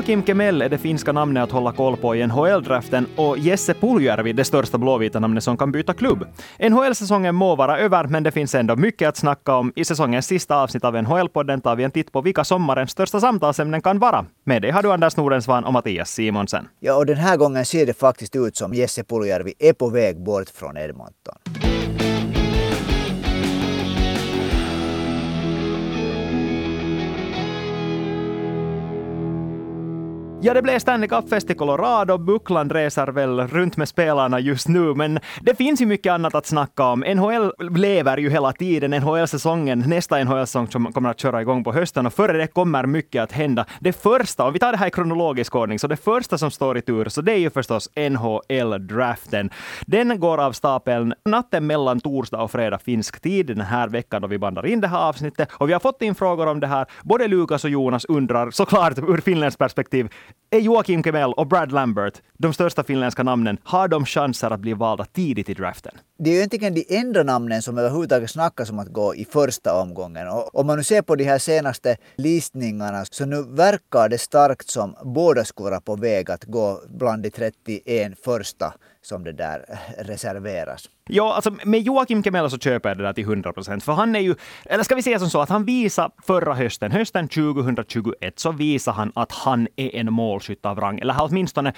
Joakim Kemell är det finska namnet att hålla koll på i NHL-draften och Jesse Puljärvi det största blåvita namnet som kan byta klubb. NHL-säsongen må vara över, men det finns ändå mycket att snacka om. I säsongens sista avsnitt av NHL-podden tar vi en titt på vilka sommarens största samtalsämnen kan vara. Med dig har du Anders Nordensvan och Mattias Simonsen. Ja, och den här gången ser det faktiskt ut som Jesse Puljärvi är på väg bort från Edmonton. Ja, det blev Stanley Cup-fest i Colorado. Buckland reser väl runt med spelarna just nu, men det finns ju mycket annat att snacka om. NHL lever ju hela tiden. NHL-säsongen, nästa NHL-säsong som kommer att köra igång på hösten och före det kommer mycket att hända. Det första, om vi tar det här i kronologisk ordning, så det första som står i tur, så det är ju förstås NHL-draften. Den går av stapeln natten mellan torsdag och fredag finsk tid den här veckan då vi bandar in det här avsnittet. Och vi har fått in frågor om det här. Både Lukas och Jonas undrar såklart ur finländskt perspektiv, är Joakim Kemell och Brad Lambert, de största finländska namnen, har de chanser att bli valda tidigt i draften? Det är ju egentligen de enda namnen som överhuvudtaget snackas om att gå i första omgången. Och om man nu ser på de här senaste listningarna så nu verkar det starkt som båda skulle vara på väg att gå bland de 31 första som det där reserveras. Ja, alltså med Joakim Kemela så köper jag det där till 100 procent, för han är ju, eller ska vi säga som så att han visar förra hösten, hösten 2021, så visar han att han är en målskytt av rang, eller har åtminstone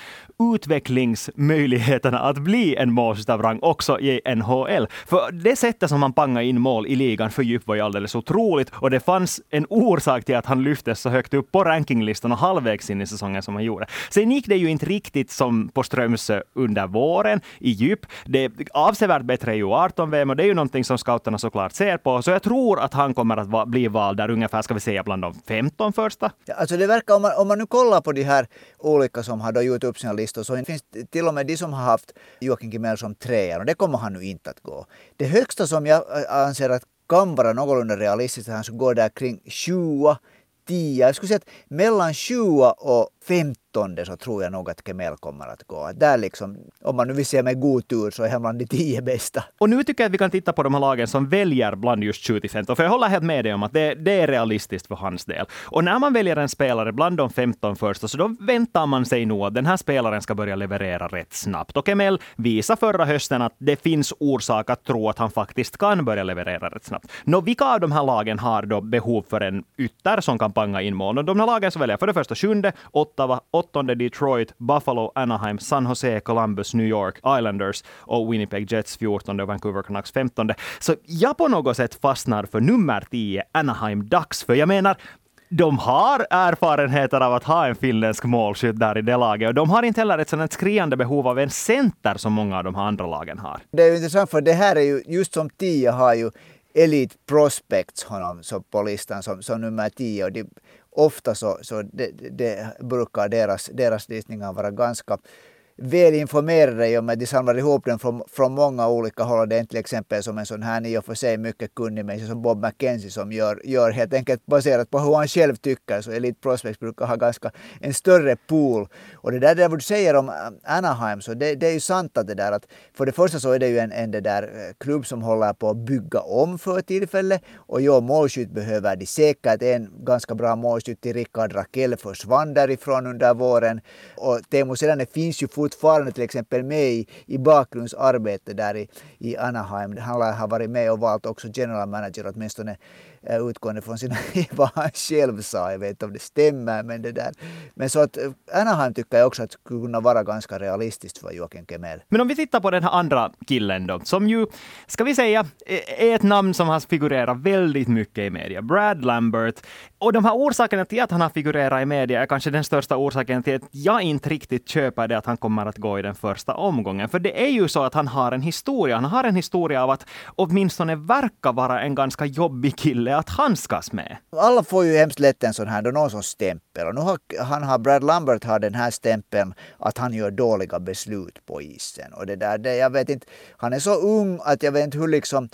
utvecklingsmöjligheterna att bli en målskytt av rang också i NHL. För det sättet som han pangade in mål i ligan för djup var ju alldeles otroligt och det fanns en orsak till att han lyftes så högt upp på rankinglistan och halvvägs in i säsongen som han gjorde. Sen gick det ju inte riktigt som på Strömsö under våren i djup. Det är avsevärt bättre i U18-VM och det är ju någonting som scouterna såklart ser på. Så jag tror att han kommer att va bli vald där ungefär, ska vi säga, bland de 15 första. Ja, alltså det verkar, om man, om man nu kollar på de här olika som har då gjort upp sina listor, så finns till och med de som har haft Joakim Kimell som trea och det kommer han nu inte att gå. Det högsta som jag anser att kan vara någorlunda realistiskt att han skulle gå där kring 20 10. Jag skulle säga att mellan 20 och 15 åttonde så tror jag nog att Kemel kommer att gå. Där liksom, om man nu vill se med god tur så är han bland de tio bästa. Och nu tycker jag att vi kan titta på de här lagen som väljer bland just 20 15, för jag håller helt med dig om att det, det, är realistiskt för hans del. Och när man väljer en spelare bland de 15 första, så då väntar man sig nog att den här spelaren ska börja leverera rätt snabbt. Och Kemel visade förra hösten att det finns orsak att tro att han faktiskt kan börja leverera rätt snabbt. Nå, vilka av de här lagen har då behov för en ytter som kan panga in mål? Och de här lagen så väljer för det första sjunde, Ottawa, åttonde Detroit, Buffalo, Anaheim, San Jose, Columbus, New York, Islanders och Winnipeg Jets 14 och Vancouver Canucks 15. Så jag på något sätt fastnar för nummer 10, Anaheim Ducks. För jag menar, de har erfarenheter av att ha en finländsk målskytt där i det laget. Och de har inte heller ett sådant skriande behov av en center som många av de här andra lagen har. Det är ju intressant för det här är ju, just som 10 har ju Elite Prospects honom som på listan som, som nummer 10. Och de, ofta så, så det, det brukar deras, deras listningar vara ganska väl och om att de samlar ihop den från, från många olika håll. Det är till exempel som en sån här i och för sig mycket kunnig människa som Bob McKenzie som gör, gör helt enkelt baserat på hur han själv tycker. Så Elite Prospects brukar ha ganska en större pool. Och det där, det du säger om eh, Anaheim, så det, det är ju sant att det där att för det första så är det ju en, en det där eh, klubb som håller på att bygga om för tillfället. Och ja, målskytt behöver de säkert. En ganska bra målskytt till Rickard Rakell försvann därifrån under våren. Och Teemu Selänne finns ju fortfarande till exempel med i, i bakgrundsarbete där i, i Anaheim. Han har varit med och valt också general manager åtminstone eh, utgående från sina, vad han själv sa. Jag vet inte om det stämmer. Men, det där. men så att eh, Anaheim tycker jag också att skulle kunna vara ganska realistiskt för Joakim Kemel. Men om vi tittar på den här andra killen då, som ju, ska vi säga, eh, är ett namn som har figurerat väldigt mycket i media. Brad Lambert. Och de här orsakerna till att han har figurerat i media är kanske den största orsaken till att jag inte riktigt köper det att han kommer att gå i den första omgången. För det är ju så att han har en historia. Han har en historia av att åtminstone verka vara en ganska jobbig kille att handskas med. Alla får ju hemskt lätt en sån här, då någon sån stämpel. Och nu har, han har, Brad Lambert har den här stämpeln att han gör dåliga beslut på isen. Och det där, det, jag vet inte, han är så ung att jag vet inte hur liksom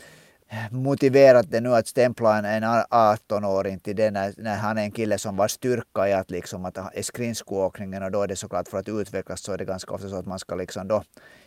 motiverat det nu att stämpla en, en 18-åring till det när, när, han är en kille som var styrka i att liksom att är skridskoåkningen och då är det såklart för att utvecklas så är det ganska ofta så att man ska liksom då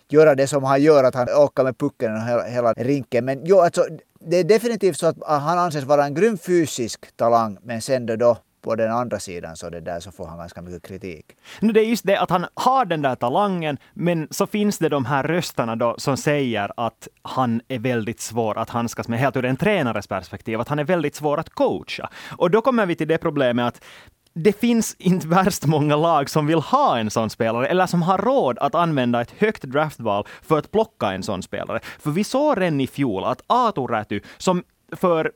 göra det som han gör, att han åker med pucken och hela, hela rinken. Men jo, alltså, det är definitivt så att han anses vara en grym fysisk talang, men sen då, då på den andra sidan så, det där, så får han ganska mycket kritik. Det är just det att han har den där talangen, men så finns det de här rösterna då som säger att han är väldigt svår att handskas med, helt ur en tränares perspektiv, att han är väldigt svår att coacha. Och då kommer vi till det problemet att det finns inte värst många lag som vill ha en sån spelare, eller som har råd att använda ett högt draftval för att plocka en sån spelare. För vi såg redan i fjol att Aatu Räty, som för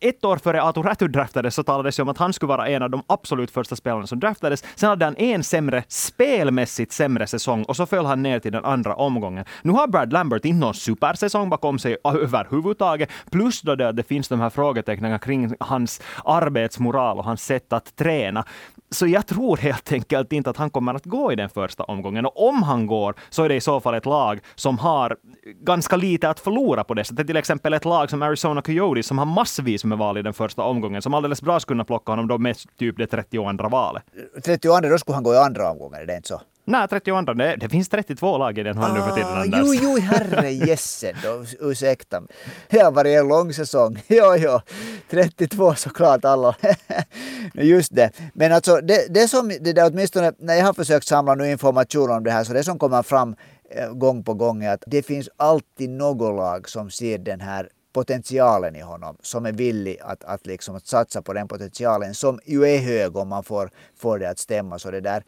ett år före Aatu Räty draftades så talades det om att han skulle vara en av de absolut första spelarna som draftades. Sen hade han en sämre, spelmässigt sämre säsong och så föll han ner till den andra omgången. Nu har Brad Lambert inte någon supersäsong bakom sig överhuvudtaget. Plus då det, det finns de här frågetecknen kring hans arbetsmoral och hans sätt att träna. Så jag tror helt enkelt inte att han kommer att gå i den första omgången. Och om han går så är det i så fall ett lag som har ganska lite att förlora på det sättet. Till exempel ett lag som Arizona Coyotes som har massvis med val i den första omgången, som alldeles bra skulle kunna plocka honom då med typ det 32 valet. 32 då skulle han gå i andra omgången, är det inte så? Nej, 32. Det, det finns 32 lag i den här ah, nu för tiden. Anders. Jo, jo, herre jösse. Ursäkta. Det har varit en lång säsong. Jo, jo. 32 såklart alla. Just det. Men alltså det, det som, det där åtminstone när jag har försökt samla nu information om det här, så det som kommer fram eh, gång på gång är att det finns alltid något lag som ser den här potentialen i honom, som är villig att, att, liksom, att satsa på den potentialen, som ju är hög om man får, får det att stämma. Så det där,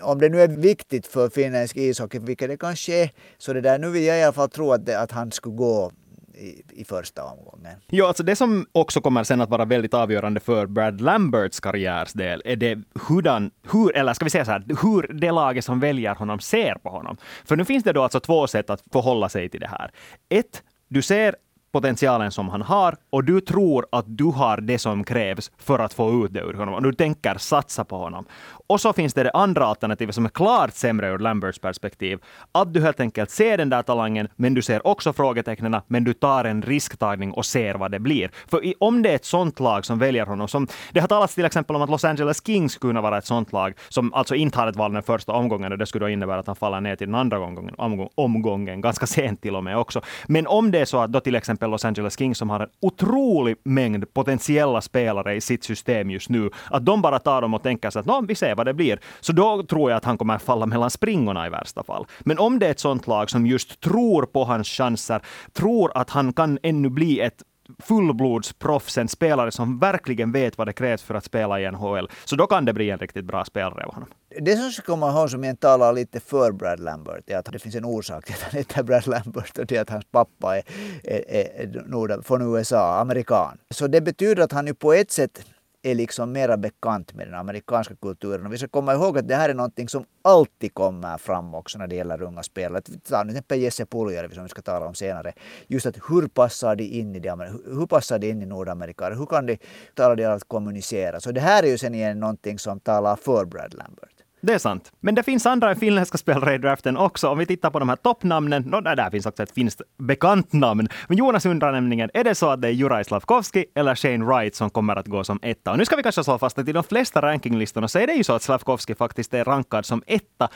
om det nu är viktigt för finländsk ishockey, vilket det kanske är, så det där, nu vill jag i alla fall tro att, det, att han skulle gå i, i, första omgången. Jo, alltså det som också kommer sen att vara väldigt avgörande för Brad Lamberts karriärsdel är det hurdan, hur, eller ska vi säga så här, hur det laget som väljer honom ser på honom. För nu finns det då alltså två sätt att förhålla sig till det här. Ett, du ser potentialen som han har och du tror att du har det som krävs för att få ut det ur honom och du tänker satsa på honom. Och så finns det det andra alternativet som är klart sämre ur Lamberts perspektiv. Att du helt enkelt ser den där talangen, men du ser också frågetecknen, men du tar en risktagning och ser vad det blir. För om det är ett sånt lag som väljer honom, som det har talats till exempel om att Los Angeles Kings skulle kunna vara ett sånt lag, som alltså inte har ett val den första omgången, och det skulle då innebära att han faller ner till den andra omgången, omgången ganska sent till och med också. Men om det är så att då till exempel Los Angeles Kings, som har en otrolig mängd potentiella spelare i sitt system just nu, att de bara tar dem och tänker sig att vi ser vad det blir. Så då tror jag att han kommer att falla mellan springorna i värsta fall. Men om det är ett sånt lag som just tror på hans chanser, tror att han kan ännu bli ett fullblodsproffs, en spelare som verkligen vet vad det krävs för att spela i NHL. Så då kan det bli en riktigt bra spelare av honom. Det som ska komma ihåg som jag talar lite för Brad Lambert är att det finns en orsak till att han heter Brad Lambert och det är att hans pappa är, är, är, är från USA, amerikan. Så det betyder att han ju på ett sätt är liksom mera bekant med den amerikanska kulturen. Och vi ska komma ihåg att det här är någonting som alltid kommer fram också när det gäller unga spelare. Ta till exempel Jesse Puljärvi som vi ska tala om senare. Just att hur passar de in i, det, hur passar de in i Nordamerika? Hur kan de tala det att kommunicera? Så det här är ju sen igen någonting som talar för Brad Lambert. Det är sant. Men det finns andra finländska spelare i draften också. Om vi tittar på de här toppnamnen, no, där finns också ett finskt bekant namn. Men Jonas undrar nämligen, är det så att det är Juraj Slavkovski eller Shane Wright som kommer att gå som etta? Och nu ska vi kanske slå fast att i de flesta rankinglistorna så är det ju så att Slavkovski faktiskt är rankad som etta.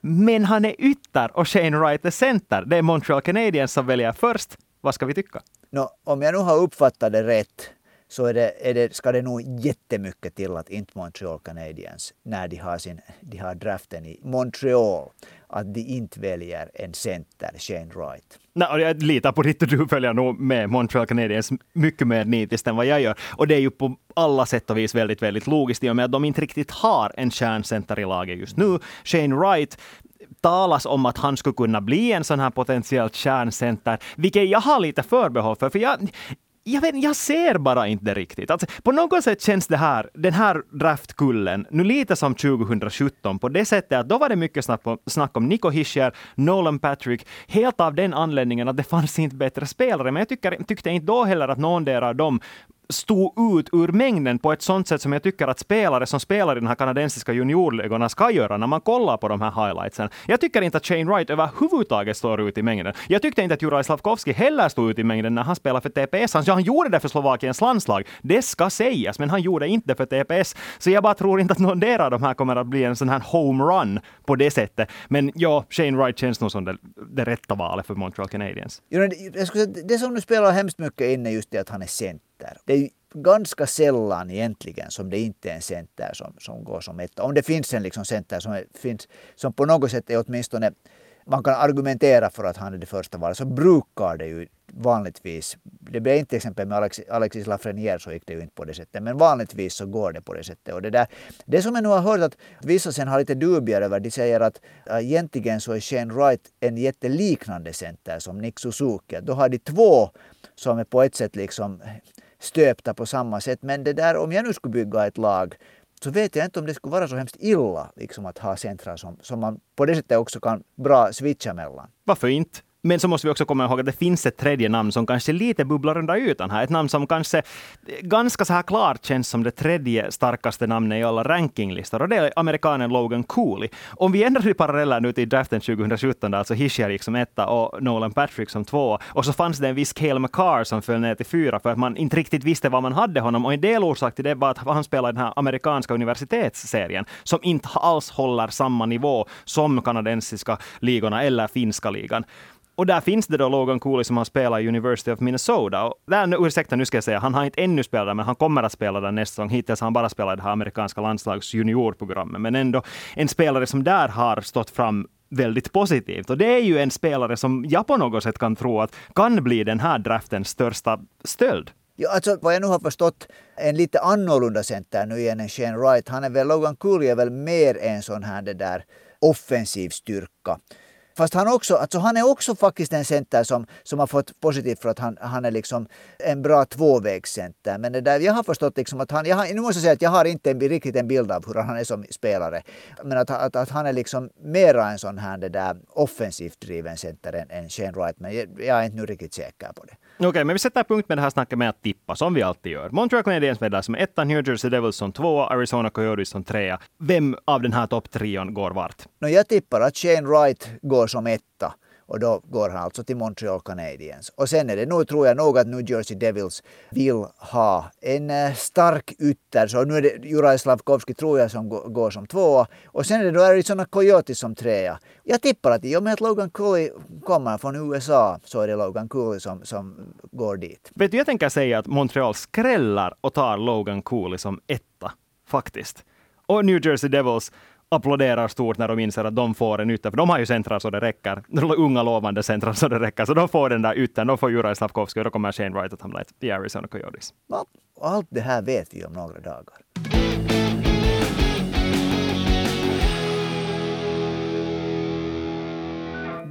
Men han är ytter och Shane Wright är center. Det är Montreal Canadiens som väljer först. Vad ska vi tycka? No, om jag nu har uppfattat det rätt så är det, är det, ska det nog jättemycket till att inte Montreal Canadiens, när de har, sin, de har draften i Montreal, att de inte väljer en center, Shane Wright. Nej, jag litar på ditt och du följer nog med Montreal Canadiens mycket mer nitiskt än vad jag gör. Och det är ju på alla sätt och vis väldigt, väldigt logiskt i och med att de inte riktigt har en kärncenter i laget just nu. Shane Wright talas om att han skulle kunna bli en sån här potentiellt kärncenter, vilket jag har lite förbehåll för. För jag, jag, vet, jag ser bara inte riktigt. Alltså, på något sätt känns det här, den här draftkullen nu lite som 2017 på det sättet att då var det mycket snack om, snack om Nico Hischer, Nolan Patrick, helt av den anledningen att det fanns inte bättre spelare. Men jag tycker, tyckte inte då heller att någon av dem stå ut ur mängden på ett sånt sätt som jag tycker att spelare som spelar i den här kanadensiska juniorligorna ska göra när man kollar på de här highlightsen. Jag tycker inte att Shane Wright överhuvudtaget står ut i mängden. Jag tyckte inte att Juraj Slavkovski heller stod ut i mängden när han spelade för TPS. Han, han gjorde det för Slovakiens landslag. Det ska sägas, men han gjorde inte det för TPS. Så jag bara tror inte att någon av de här kommer att bli en sån här homerun på det sättet. Men ja, Shane Wright känns nog som det, det rätta valet för Montreal Canadiens. det, det som nu spelar hemskt mycket in är just det att han är sent center. Det är ganska sällan egentligen som det inte är en center som, som går som etta. Om det finns en liksom center som, är, finns, som på något sätt är åtminstone man kan argumentera för att han är det första valet så brukar det ju vanligtvis, det blir inte till exempel med Alexis Lafreniere så gick det ju inte på det sättet, men vanligtvis så går det på det sättet. Och det, där, det som jag nu har hört att vissa sen har lite dubier över, de säger att äh, egentligen så är Shane Wright en jätteliknande center som Nick Suzuki. Då har de två som är på ett sätt liksom stöpta på samma sätt. Men det där, om jag nu skulle bygga ett lag så vet jag inte om det skulle vara så hemskt illa liksom att ha centra som, som man på det sättet också kan bra switcha mellan. Varför inte? Men så måste vi också komma ihåg att det finns ett tredje namn som kanske lite bubblar under ytan här. Ett namn som kanske ganska så här klart känns som det tredje starkaste namnet i alla rankinglistor. Och det är amerikanen Logan Cooley. Om vi ändrar parallellen paralleller nu till draften 2017, där alltså Hischier gick som etta och Nolan Patrick som två. Och så fanns det en viss Cale McCarr som föll ner till fyra för att man inte riktigt visste vad man hade honom. Och en del orsak till det var att han spelade den här amerikanska universitetsserien som inte alls håller samma nivå som kanadensiska ligorna eller finska ligan. Och där finns det då Logan Cooley som har spelat i University of Minnesota. Och där, ursäkta, nu ska jag säga, han har inte ännu spelat där, men han kommer att spela där nästa säsong. Hittills har han bara spelat i det här amerikanska landslags juniorprogrammet. Men ändå en spelare som där har stått fram väldigt positivt. Och det är ju en spelare som jag på något sätt kan tro att kan bli den här draftens största stöld. Ja, alltså, vad jag nu har förstått, en lite annorlunda center nu igen än Shane Wright. Han är väl, Logan Cooley är väl mer en sån här det där offensiv styrka. Fast han, också, alltså han är också faktiskt en center som, som har fått positivt för att han, han är liksom en bra tvåvägscenter. Men det där, jag har förstått liksom att han, jag har, nu måste jag säga att jag har inte en, riktigt en bild av hur han är som spelare. Men att, att, att han är liksom mera en sån här det där offensivt driven center än, än Shane Wright. Men jag, jag är inte nu riktigt säker på det. Okej, okay, men vi sätter punkt med det här snacket med att tippa, som vi alltid gör. Montreal Canadiens medlar som etta, New Jersey Devils som tvåa, Arizona Coyotes som trea. Vem av den här topptrion går vart? No, jag tippar att Shane Wright går som etta. Och då går han alltså till Montreal Canadiens. Och sen är det nog, tror jag nog att New Jersey Devils vill ha en eh, stark ytter. Så nu är det Juraj Slavkovski tror jag som går som tvåa. Och sen är det då Arizona Coyotes som trea. Jag tippar att i och med att Logan Cooley kommer från USA så är det Logan Cooley som, som går dit. Vet du, jag tänker säga att Montreal skrällar och tar Logan Cooley som etta. Faktiskt. Och New Jersey Devils applåderar stort när de inser att de får en ytter, för de har ju centrar så det räcker. Unga lovande centrar så det räcker. Så de får den där yttern, de får Juraj Slavkovski och då kommer Shane Wright att hamna i Arizona Coyotes. Allt det här vet vi om några dagar.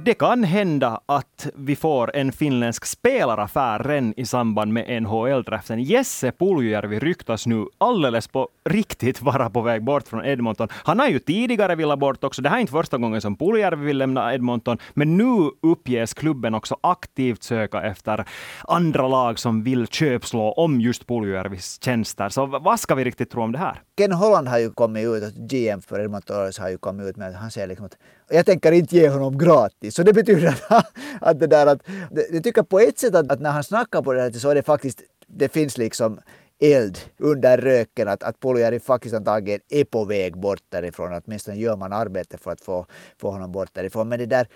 Det kan hända att vi får en finländsk spelaraffär redan i samband med NHL-draften. Jesse Puljujärvi ryktas nu alldeles på riktigt vara på väg bort från Edmonton. Han har ju tidigare velat bort också. Det här är inte första gången som Puljärvi vill lämna Edmonton, men nu uppges klubben också aktivt söka efter andra lag som vill köpslå om just Puljärvis tjänster. Så vad ska vi riktigt tro om det här? Ken Holland har ju kommit ut, GM för Edmonton har ju kommit ut med att han säger liksom att jag tänker inte ge honom gratis. Så det betyder att, att det där att, jag tycker på ett sätt att, att när han snackar på det här så är det faktiskt, det finns liksom eld under röken att, att Puljujärvi faktiskt antagligen är på väg bort därifrån. Åtminstone gör man arbete för att få, få honom bort därifrån. Men det där,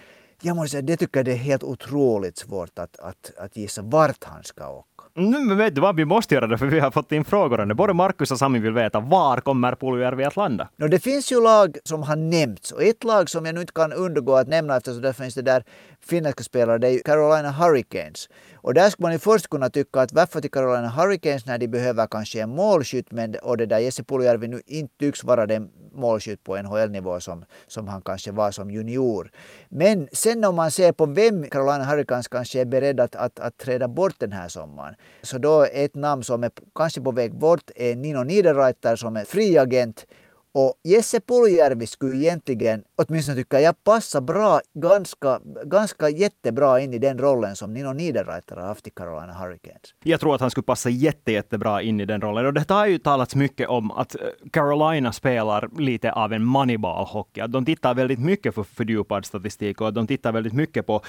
jag måste säga, det tycker jag det är helt otroligt svårt att, att, att gissa vart han ska åka. Nu men vet du vad, vi måste göra det för vi har fått in frågor. Både Markus och Sami vill veta var kommer Puljujärvi att landa? No, det finns ju lag som har nämnts och ett lag som jag nu inte kan undgå att nämna eftersom det finns det där finländska spelare, det är Carolina Hurricanes. Och där skulle man ju först kunna tycka att varför till Carolina Hurricanes när de behöver kanske en målskytt men, och det där Jesse Puljujärvi nu inte tycks vara den målskytt på NHL-nivå som, som han kanske var som junior. Men sen om man ser på vem Carolina Hurricanes kanske är beredd att, att, att träda bort den här sommaren. Så då ett namn som är kanske på väg bort är Nino Niederreiter som är fri agent och Jesse Puljärvi skulle egentligen, åtminstone tycker jag, passa bra, ganska, ganska jättebra in i den rollen som Nino Niederreiter har haft i Carolina Hurricanes. Jag tror att han skulle passa jätte, jättebra in i den rollen. Och det har ju talats mycket om att Carolina spelar lite av en moneyball-hockey. Att de tittar väldigt mycket på fördjupad statistik och att de tittar väldigt mycket på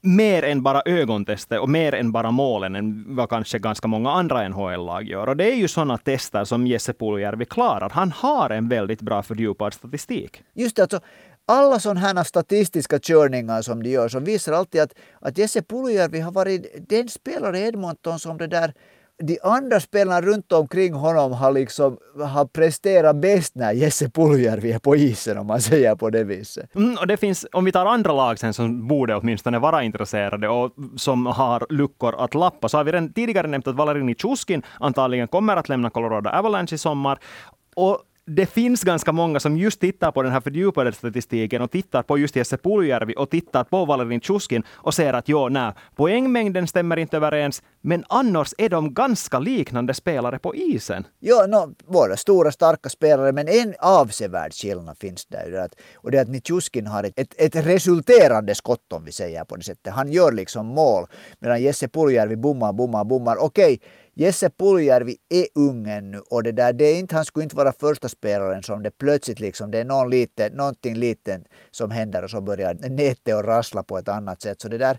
mer än bara ögontester och mer än bara målen än vad kanske ganska många andra NHL-lag gör. Och det är ju sådana tester som Jesse Puljärvi klarar. Han har en väldigt väldigt bra fördjupad statistik. Just det, alltså, alla sådana här statistiska körningar som de gör, som visar alltid att, att Jesse Puljujärvi har varit den spelare i Edmonton som det där de andra spelarna runt omkring honom har, liksom, har presterat bäst när Jesse Puljärvi är på isen, om man säger på det viset. Mm, och det finns, om vi tar andra lag sen som borde åtminstone vara intresserade och som har luckor att lappa, så har vi redan tidigare nämnt att Valerini Chuskin antagligen kommer att lämna Colorado Avalanche i sommar. Och det finns ganska många som just tittar på den här fördjupade statistiken och tittar på just Jesse Puljärvi och tittar på Valerin Tjuskin och ser att jo, nej, poängmängden stämmer inte överens, men annars är de ganska liknande spelare på isen. Ja, no, båda stora starka spelare, men en avsevärd skillnad finns där. Och det är att Nitjuskin har ett, ett, ett resulterande skott om vi säger på det sättet. Han gör liksom mål, medan Jesse Puljärvi bommar, bommar, bommar. Okej, okay Jesse Puljärvi är ung ännu och det där, det är inte, han skulle inte vara första spelaren som det plötsligt liksom, det är någon lite, någonting litet som händer och så börjar nätet att rassla på ett annat sätt. Så det där,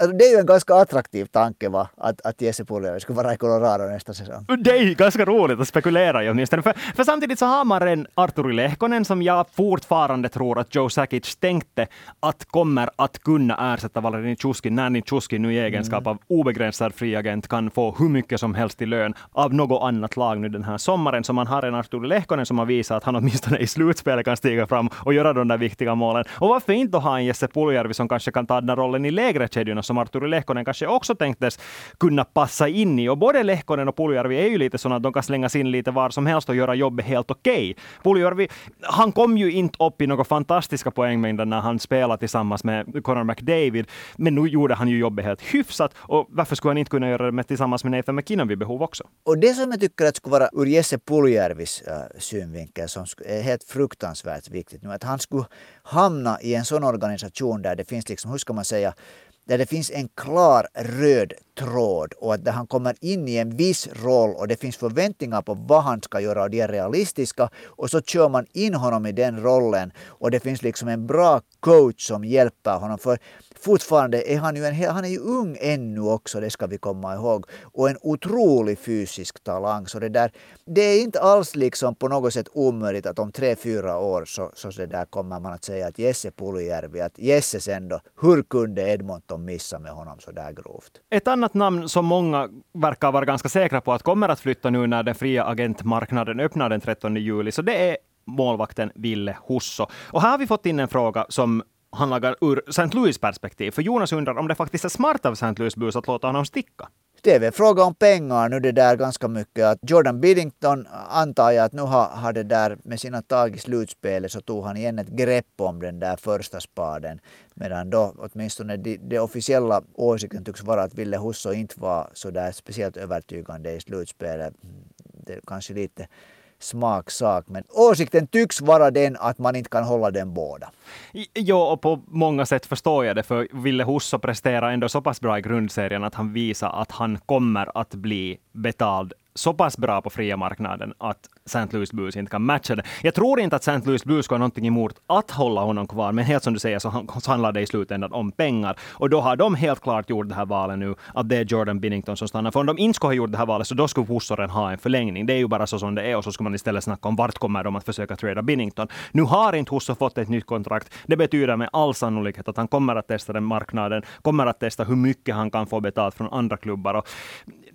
Alltså, det är ju en ganska attraktiv tanke va? att, att Jesse Puljärvi skulle vara i Colorado nästa säsong. Det är ju ganska roligt att spekulera i åtminstone. För, för samtidigt så har man en Arturi Lehkonen som jag fortfarande tror att Joe Sakic tänkte att kommer att kunna ersätta Valery Tjuskin när Nitjuskin nu i egenskap mm. av obegränsad fri agent kan få hur mycket som helst i lön av något annat lag nu den här sommaren. Så man har en Arturi Lehkonen som har visat att han åtminstone i slutspelet kan stiga fram och göra de där viktiga målen. Och varför inte ha en Jesse Puljärvi som kanske kan ta den rollen i lägre kedjorna som Arturi Lehkonen kanske också tänktes kunna passa in i. Och både Lehkonen och Puljärvi är ju lite sådana att de kan slängas in lite var som helst och göra jobbet helt okej. Okay. Puljärvi, han kom ju inte upp i några fantastiska poängmängder när han spelade tillsammans med Conor McDavid, men nu gjorde han ju jobbet helt hyfsat och varför skulle han inte kunna göra det med, tillsammans med Nathan McKinnon vid behov också? Och det som jag tycker att skulle vara ur Jesse Puljärvis äh, synvinkel som är helt fruktansvärt viktigt nu, att han skulle hamna i en sån organisation där det finns liksom, hur ska man säga, där det finns en klar röd tråd och att han kommer in i en viss roll och det finns förväntningar på vad han ska göra och de är realistiska och så kör man in honom i den rollen och det finns liksom en bra coach som hjälper honom. För fortfarande är han ju, en, han är ju ung ännu också, det ska vi komma ihåg. Och en otrolig fysisk talang. Så det, där, det är inte alls liksom på något sätt omöjligt att om tre, fyra år så, så det där kommer man att säga att Jesse Puljärvi, att Jesse sen då, hur kunde Edmonton missa med honom så där grovt? Ett annat namn som många verkar vara ganska säkra på att kommer att flytta nu när den fria agentmarknaden öppnar den 13 juli, så det är målvakten Ville Husso. Och här har vi fått in en fråga som handlar ur St. Louis perspektiv. För Jonas undrar om det faktiskt är smart av St. Louis Blues att låta honom sticka. Det är väl fråga om pengar nu det där ganska mycket. Att Jordan Biddington antar jag att nu har, har det där med sina tag i slutspelet så tog han igen ett grepp om den där första spaden. Medan då åtminstone de, de officiella åsikten tycks vara att Ville Husso inte var så där speciellt övertygande i slutspelet. Det är kanske lite smaksak. Men åsikten tycks vara den att man inte kan hålla den båda. Jo, och på många sätt förstår jag det, för Ville Husso presterar ändå så pass bra i grundserien att han visar att han kommer att bli betald så pass bra på fria marknaden att St. Louis Blues inte kan matcha det. Jag tror inte att St. Louis Blues skulle ha någonting emot att hålla honom kvar, men helt som du säger så, handlar det i slutändan om pengar. Och då har de helt klart gjort det här valet nu, att det är Jordan Binnington som stannar. För om de inte skulle ha gjort det här valet, så då skulle Hussoren ha en förlängning. Det är ju bara så som det är, och så skulle man istället snacka om vart kommer de att försöka trada Binnington. Nu har inte Husso fått ett nytt kontrakt. Det betyder med all sannolikhet att han kommer att testa den marknaden, kommer att testa hur mycket han kan få betalt från andra klubbar. Och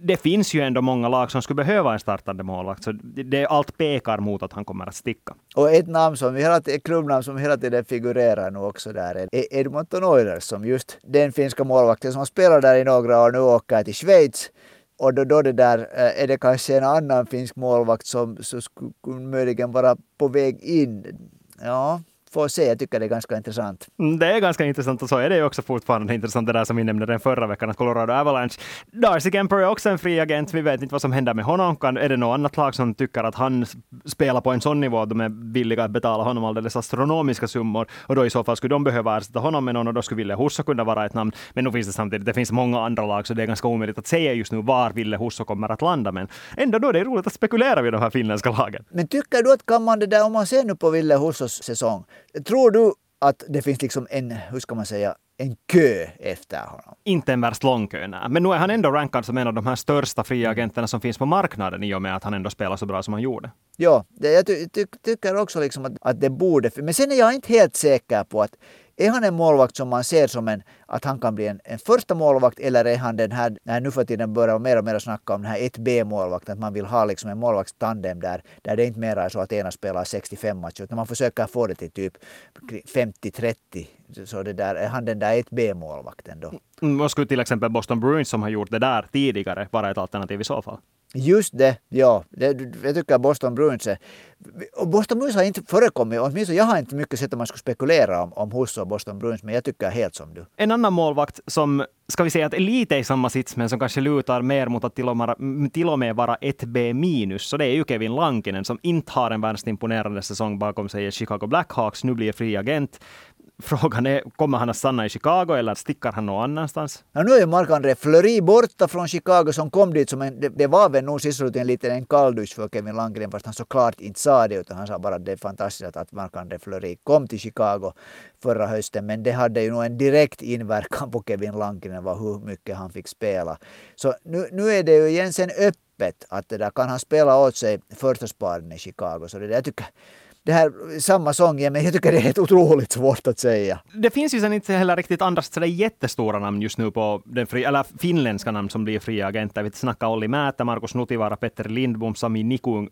det finns ju ändå många lag som skulle behöva en startande målvakt, så det, är allt pekar mot att han kommer att sticka. Och ett namn som hela, ett klubbnamn som hela tiden figurerar nu också där är e- Edmonton Oilers, som just den finska målvakten som spelar där i några år nu åker till Schweiz. Och då, då det där, eh, är det kanske en annan finsk målvakt som, som skulle möjligen vara på väg in. Ja, får se. Jag tycker det är ganska intressant. Mm, det är ganska intressant och så är det ju också fortfarande intressant det där som vi nämnde den förra veckan, att Colorado Avalanche. Darcy Kemper är också en fri agent. Vi vet inte vad som händer med honom. Kan, är det något annat lag som tycker att han spelar på en sån nivå att de är villiga att betala honom alldeles astronomiska summor? Och då i så fall skulle de behöva ersätta honom med någon och då skulle Ville Husso kunna vara ett namn. Men nu finns det samtidigt, det finns många andra lag så det är ganska omöjligt att säga just nu var Ville Husso kommer att landa. Men ändå då är det roligt att spekulera vid de här finländska lagen. Men tycker du att kan man det där, om man ser nu på Ville Hussos säsong, tror du att det finns liksom en, hur ska man säga, en kö efter honom. Inte en värst lång kö, nej. Men nu är han ändå rankad som en av de här största fria agenterna som finns på marknaden i och med att han ändå spelar så bra som han gjorde. Ja, det, jag ty, ty, tycker också liksom att, att det borde... Men sen är jag inte helt säker på att är han en målvakt som man ser som en, att han kan bli en, en första målvakt eller är han den här, när nu för tiden börjar mer och mer snacka om den här 1B-målvakten, att man vill ha liksom en målvaktstandem där, där det inte mer är så att ena spelar 65 matcher, utan man försöker få det till typ 50-30. Så det där, är han den där 1B-målvakten då? Mm, vad skulle till exempel Boston Bruins som har gjort det där tidigare vara ett alternativ i så fall? Just det, ja. Det, jag tycker Boston Bruins är... Och Boston Bruins har inte förekommit, åtminstone jag har inte mycket sett att man skulle spekulera om, om Husso och Boston Bruins, men jag tycker helt som du. En annan målvakt som, ska vi säga att är lite i samma sits, men som kanske lutar mer mot att till och med, till och med vara ett B minus, så det är ju Kevin Lankinen som inte har en värst imponerande säsong bakom sig i Chicago Blackhawks, nu blir fri agent. Frågan är, kommer han att stanna i Chicago eller sticker han någon annanstans? Ja, nu är Marc-André Fleury borta från Chicago som kom dit som en, det, det var väl nog sist en liten en kalldusch för Kevin Landgren fast han såklart inte sa det utan han sa bara att det är fantastiskt att Marc-André Fleury kom till Chicago förra hösten men det hade ju nog en direkt inverkan på Kevin Landgren var hur mycket han fick spela. Så nu, nu är det ju igen sen öppet att det där kan han spela åt sig första sparen i Chicago så det där, jag tycker det här samma sång igen, men jag tycker det är helt otroligt svårt att säga. Det finns ju sen inte heller riktigt andra sådär jättestora namn just nu på den fria... eller finländska namn som blir fria agenter. Vi snackar Olli Määttä, Markus Nutivaara, Petter Lindbom, Sami Nikung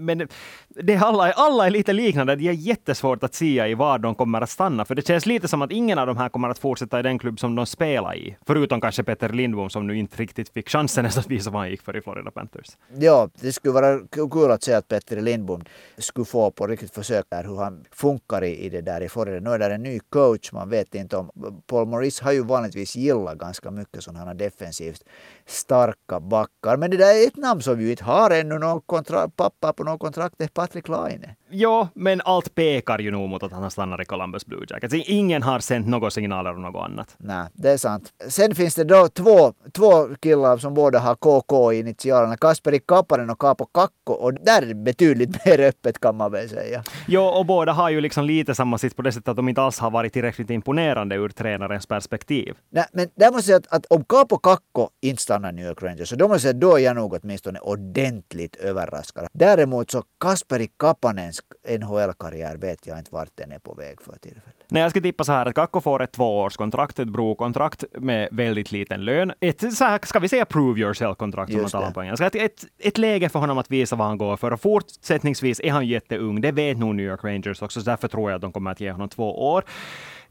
men det är alla, alla är lite liknande. Det är jättesvårt att säga i var de kommer att stanna, för det känns lite som att ingen av de här kommer att fortsätta i den klubb som de spelar i. Förutom kanske Peter Lindbom som nu inte riktigt fick chansen att visa vad han gick för i Florida Panthers. Ja, det skulle vara kul att se att Peter Lindbom skulle få på riktigt försöka hur han funkar i, i det där i Florida. Nu är det en ny coach, man vet inte om... Paul Morris har ju vanligtvis gillat ganska mycket sådana defensivt starka backar. Men det där är ett namn som vi inte har ännu någon kontra, pappa på något kontrakt, det är Patrik Laine. Ja, men allt pekar ju nog mot att han stannar i Columbus Blue Jackets. Ingen har sänt några signaler om något annat. Nej, det är sant. Sen finns det då två, två killar som båda har KK i initialerna. Kasperi Kapanen och Kaapo Kakko. Och där är det betydligt mer öppet kan man väl säga. Jo, och båda har ju liksom lite samma sitt på det sättet att de inte alls har varit tillräckligt imponerande ur tränarens perspektiv. Nej, men där måste jag säga att, att om Kaapo Kakko inte stannar New York Rangers, så då måste jag säga då är jag nog åtminstone ordentligt överraskad. Däremot så Kasperi Kapanens NHL-karriär vet jag inte vart den är på väg för tillfället. Nej, jag skulle tippa så här att Kakko får ett tvåårskontrakt, ett brokontrakt med väldigt liten lön. Ett, så här, ska vi säga prove yourself-kontrakt som man talar på engelska. Ett, ett, ett läge för honom att visa vad han går för. Och fortsättningsvis är han jätteung. Det vet nog New York Rangers också, så därför tror jag att de kommer att ge honom två år.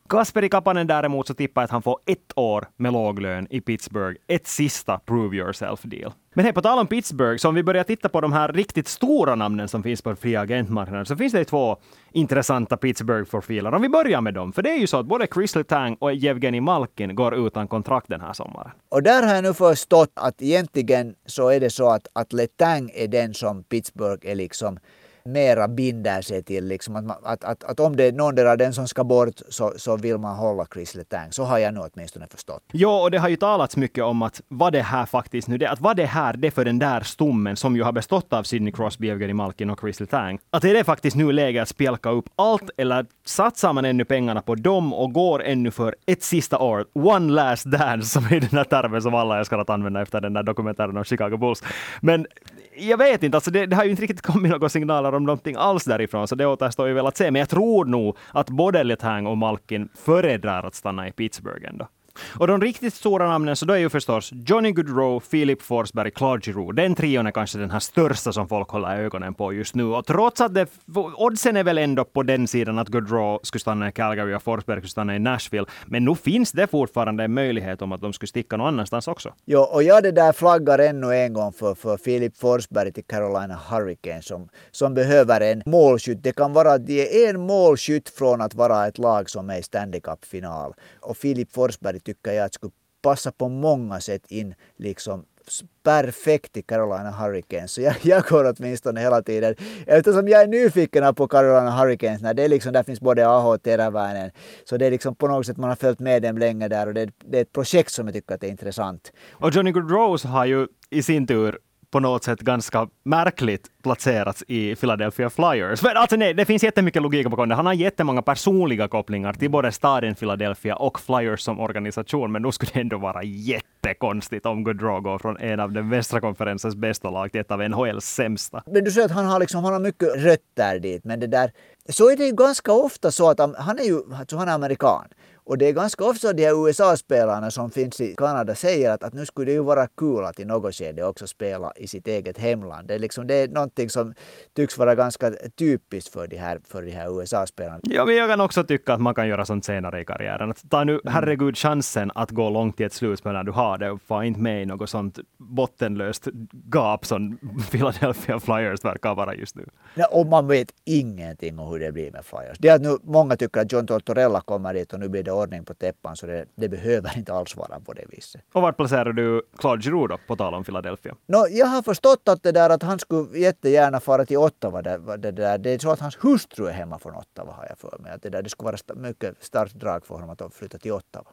Kasperi Kapanen däremot så tippar jag att han får ett år med låg lön i Pittsburgh. Ett sista prove yourself-deal. Men hej, på tal om Pittsburgh, så om vi börjar titta på de här riktigt stora namnen som finns på fria agentmarknaden, så finns det två intressanta Pittsburgh-profiler. Om vi börjar med dem, för det är ju så att både Chris Letang och Jevgenij Malkin går utan kontrakt den här sommaren. Och där har jag nu förstått att egentligen så är det så att, att Letang är den som Pittsburgh är liksom mera binder sig till. Liksom att, att, att, att om det är någon av den som ska bort så, så vill man hålla Chris Letang. Så har jag nog åtminstone förstått. Ja, och det har ju talats mycket om att vad det här faktiskt nu, det, att vad det här det för den där stommen som ju har bestått av Sidney Crosby, Evgeny Malkin och Chris Letang. Att är det faktiskt nu läge att spjälka upp allt eller satsar man ännu pengarna på dem och går ännu för ett sista år, one last dance, som är den här termen som alla älskar att använda efter den där dokumentären om Chicago Bulls. Men jag vet inte, alltså det, det har ju inte riktigt kommit några signaler om någonting alls därifrån, så det återstår ju väl att se. Men jag tror nog att både Letang och Malkin föredrar att stanna i Pittsburgh ändå. Och de riktigt stora namnen, så då är ju förstås Johnny Gaudreau, Philip Forsberg, Claude Giroux. Den trion är kanske den här största som folk håller ögonen på just nu. Och trots att det, oddsen är väl ändå på den sidan att Gaudreau skulle stanna i Calgary och Forsberg skulle stanna i Nashville. Men nu finns det fortfarande en möjlighet om att de skulle sticka någon annanstans också. Jo, och jag det där flaggar ännu en gång för, för Philip Forsberg till Carolina Hurricanes som, som behöver en målskytt. Det kan vara att de är en målskytt från att vara ett lag som är i Stanley Cup-final. Och Philip Forsberg tycker jag att skulle passa på många sätt in liksom perfekt i Carolina Hurricanes. Så jag, jag går åtminstone hela tiden, eftersom jag är nyfiken på Carolina Hurricanes, när det är liksom, där finns både AH och Teräväinen, så det är liksom på något sätt man har följt med dem länge där och det, det är ett projekt som jag tycker att är intressant. Och Johnny Gaudreau har ju i sin tur på något sätt ganska märkligt placerats i Philadelphia Flyers. För alltså nej, det finns jättemycket logik bakom det. Han har jättemånga personliga kopplingar till både staden Philadelphia och Flyers som organisation, men nu skulle det ändå vara jättekonstigt om Gaudreau går från en av den västra konferensens bästa lag till ett av NHLs sämsta. Men du säger att han har, liksom, han har mycket rötter dit, men det där så är det ju ganska ofta så att han är ju alltså han är amerikan. Och det är ganska ofta de här USA-spelarna som finns i Kanada säger att, att nu skulle det ju vara kul att i något skede också spela i sitt eget hemland. Det är, liksom, det är någonting som tycks vara ganska typiskt för de här, för de här USA-spelarna. Ja, men jag kan också tycka att man kan göra sånt senare i karriären. Att ta nu, mm. herregud, chansen att gå långt i ett slutspel när du har det och få inte med i något sånt bottenlöst gap som Philadelphia Flyers verkar vara just nu. Ja, och man vet ingenting om hur det blir med Flyers. Det är att nu många tycker att John Tortorella kommer dit och nu blir det ordning på täppan, så det, det, behöver inte alls vara på det viset. Och var placerar du Claude Giroux då, på tal om Philadelphia? No, jag har förstått att det där att han skulle jättegärna fara till Ottawa. Det, det, där, det är så att hans hustru är hemma från Ottawa har jag för mig. Att det, där, det skulle vara mycket starkt drag för honom att flytta till Ottawa.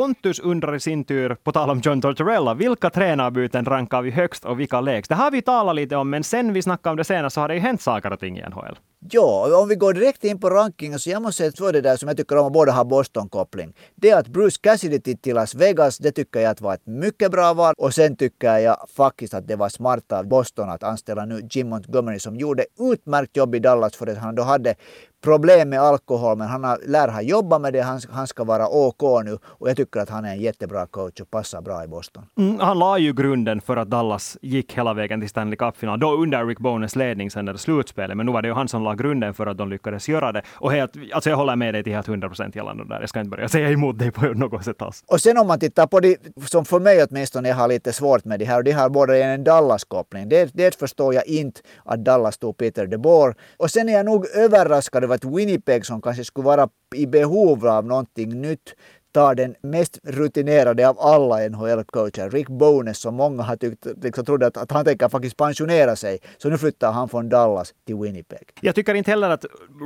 Pontus undrar i sin tur, på tal om John Tortorella, vilka tränarbyten rankar vi högst och vilka lägst? Det har vi talat lite om, men sen vi snackade om det senast så har det ju hänt saker och ting i NHL. Ja, om vi går direkt in på rankingen så jag måste säga två det där som jag tycker om att båda har Boston-koppling. Det är att Bruce Cassidy till Las Vegas, det tycker jag att var ett mycket bra val. Och sen tycker jag faktiskt att det var smart av Boston att anställa nu Jim Montgomery som gjorde utmärkt jobb i Dallas för att han då hade problem med alkohol men han har, lär ha jobbat med det. Han, han ska vara OK nu och jag tycker att han är en jättebra coach och passar bra i Boston. Mm, han la ju grunden för att Dallas gick hela vägen till Stanley Cup-final. Då under Rick Bones ledning sen det slutspelet. Men nu var det ju han som la grunden för att de lyckades göra det. Och helt, alltså jag håller med dig till helt 100 procent gällande där. Jag ska inte börja säga emot dig på något sätt alls. Och sen om man tittar på det som för mig åtminstone jag har lite svårt med det här och det har båda en Dallas-koppling. Det, det förstår jag inte att Dallas tog Peter DeBoer. Och sen är jag nog överraskad upplever att Winnipeg som kanske skulle vara i behov av någonting nytt tar den mest rutinerade av alla NHL-coacher, Rick Bones, som många har tyckt, liksom trodde att, att han tänker faktiskt pensionera sig. Så nu flyttar han från Dallas till Winnipeg. Jag tycker inte heller att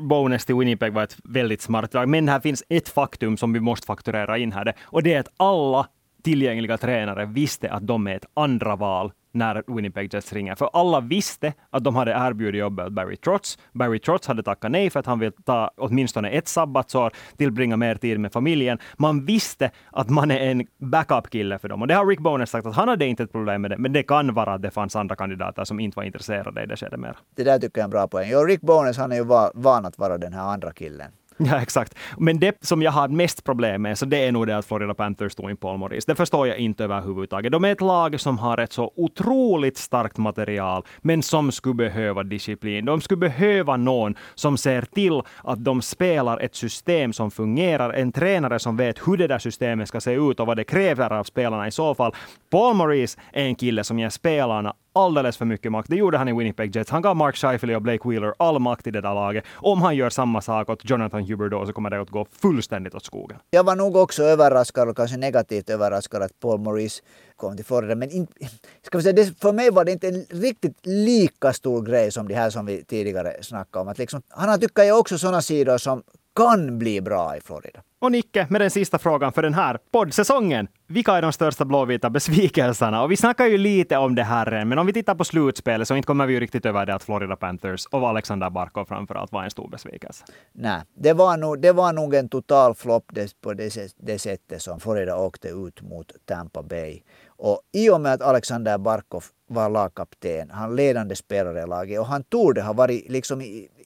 Bones till Winnipeg var ett väldigt smart drag, men här finns ett faktum som vi måste fakturera in här, och det är att alla tillgängliga tränare visste att de är ett andra val när Winnipeg Jets ringer. För alla visste att de hade erbjudit jobbet åt Barry Trotz. Barry Trotz hade tackat nej för att han vill ta åtminstone ett sabbatsår, tillbringa mer tid med familjen. Man visste att man är en backup-kille för dem. Och det har Rick Bones sagt att han hade inte ett problem med det, men det kan vara att det fanns andra kandidater som inte var intresserade i det skedet mer. Det där tycker jag är en bra poäng. Jo, Rick Bones, han är ju van att vara den här andra killen. Ja, exakt. Men det som jag har mest problem med, så det är nog det att Florida Panthers tog in Paul Maurice. Det förstår jag inte överhuvudtaget. De är ett lag som har ett så otroligt starkt material, men som skulle behöva disciplin. De skulle behöva någon som ser till att de spelar ett system som fungerar, en tränare som vet hur det där systemet ska se ut och vad det kräver av spelarna i så fall. Paul Maurice är en kille som ger spelarna alldeles för mycket makt. Det gjorde han i Winnipeg Jets. Han gav Mark Scheifele och Blake Wheeler all makt i det där laget. Om han gör samma sak åt Jonathan Huberdeau så kommer det att gå fullständigt åt skogen. Jag var nog också överraskad och kanske negativt överraskad att Paul Maurice kom till Florida. Men in, ska vi säga, det, för mig var det inte en riktigt lika stor grej som det här som vi tidigare snackade om. Att liksom, han har tycker jag också sådana sidor som kan bli bra i Florida. Och Nicke, med den sista frågan för den här poddsäsongen. Vilka är de största blåvita besvikelserna? Och vi snackar ju lite om det här, men om vi tittar på slutspelet så inte kommer vi ju riktigt över det att Florida Panthers och Alexander Barkov framförallt var en stor besvikelse. Nej, det var nog, det var nog en total flopp på det, det sättet som Florida åkte ut mot Tampa Bay. Och i och med att Alexander Barkov var lagkapten, han ledande spelare i laget och han torde ha varit liksom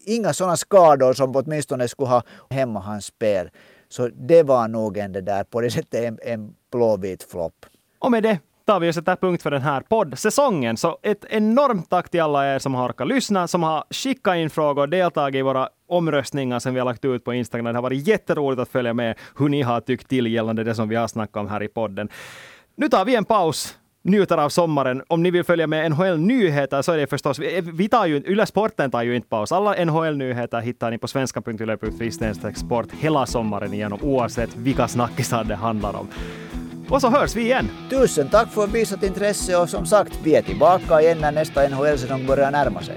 inga sådana skador som åtminstone skulle ha hämmat hans spel. Så det var nog en det där, på det sättet en, en blåvit flopp. Och med det tar vi och sätter punkt för den här poddsäsongen. Så ett enormt tack till alla er som har orkat lyssna, som har skickat in frågor och deltagit i våra omröstningar som vi har lagt ut på Instagram. Det har varit jätteroligt att följa med hur ni har tyckt till gällande det som vi har snackat om här i podden. Nu tar vi en paus njuter av sommaren. Om ni vill följa med NHL-nyheter så är det förstås, vi tar ju, Yle Sporten tar ju inte paus. Alla NHL-nyheter hittar ni på svenska.yle.fi sport hela sommaren igenom, oavsett vilka snackisar det handlar om. Och så hörs vi igen! Tusen tack för visat intresse och som sagt, vi är tillbaka igen när nästa NHL-säsong börjar närma sig.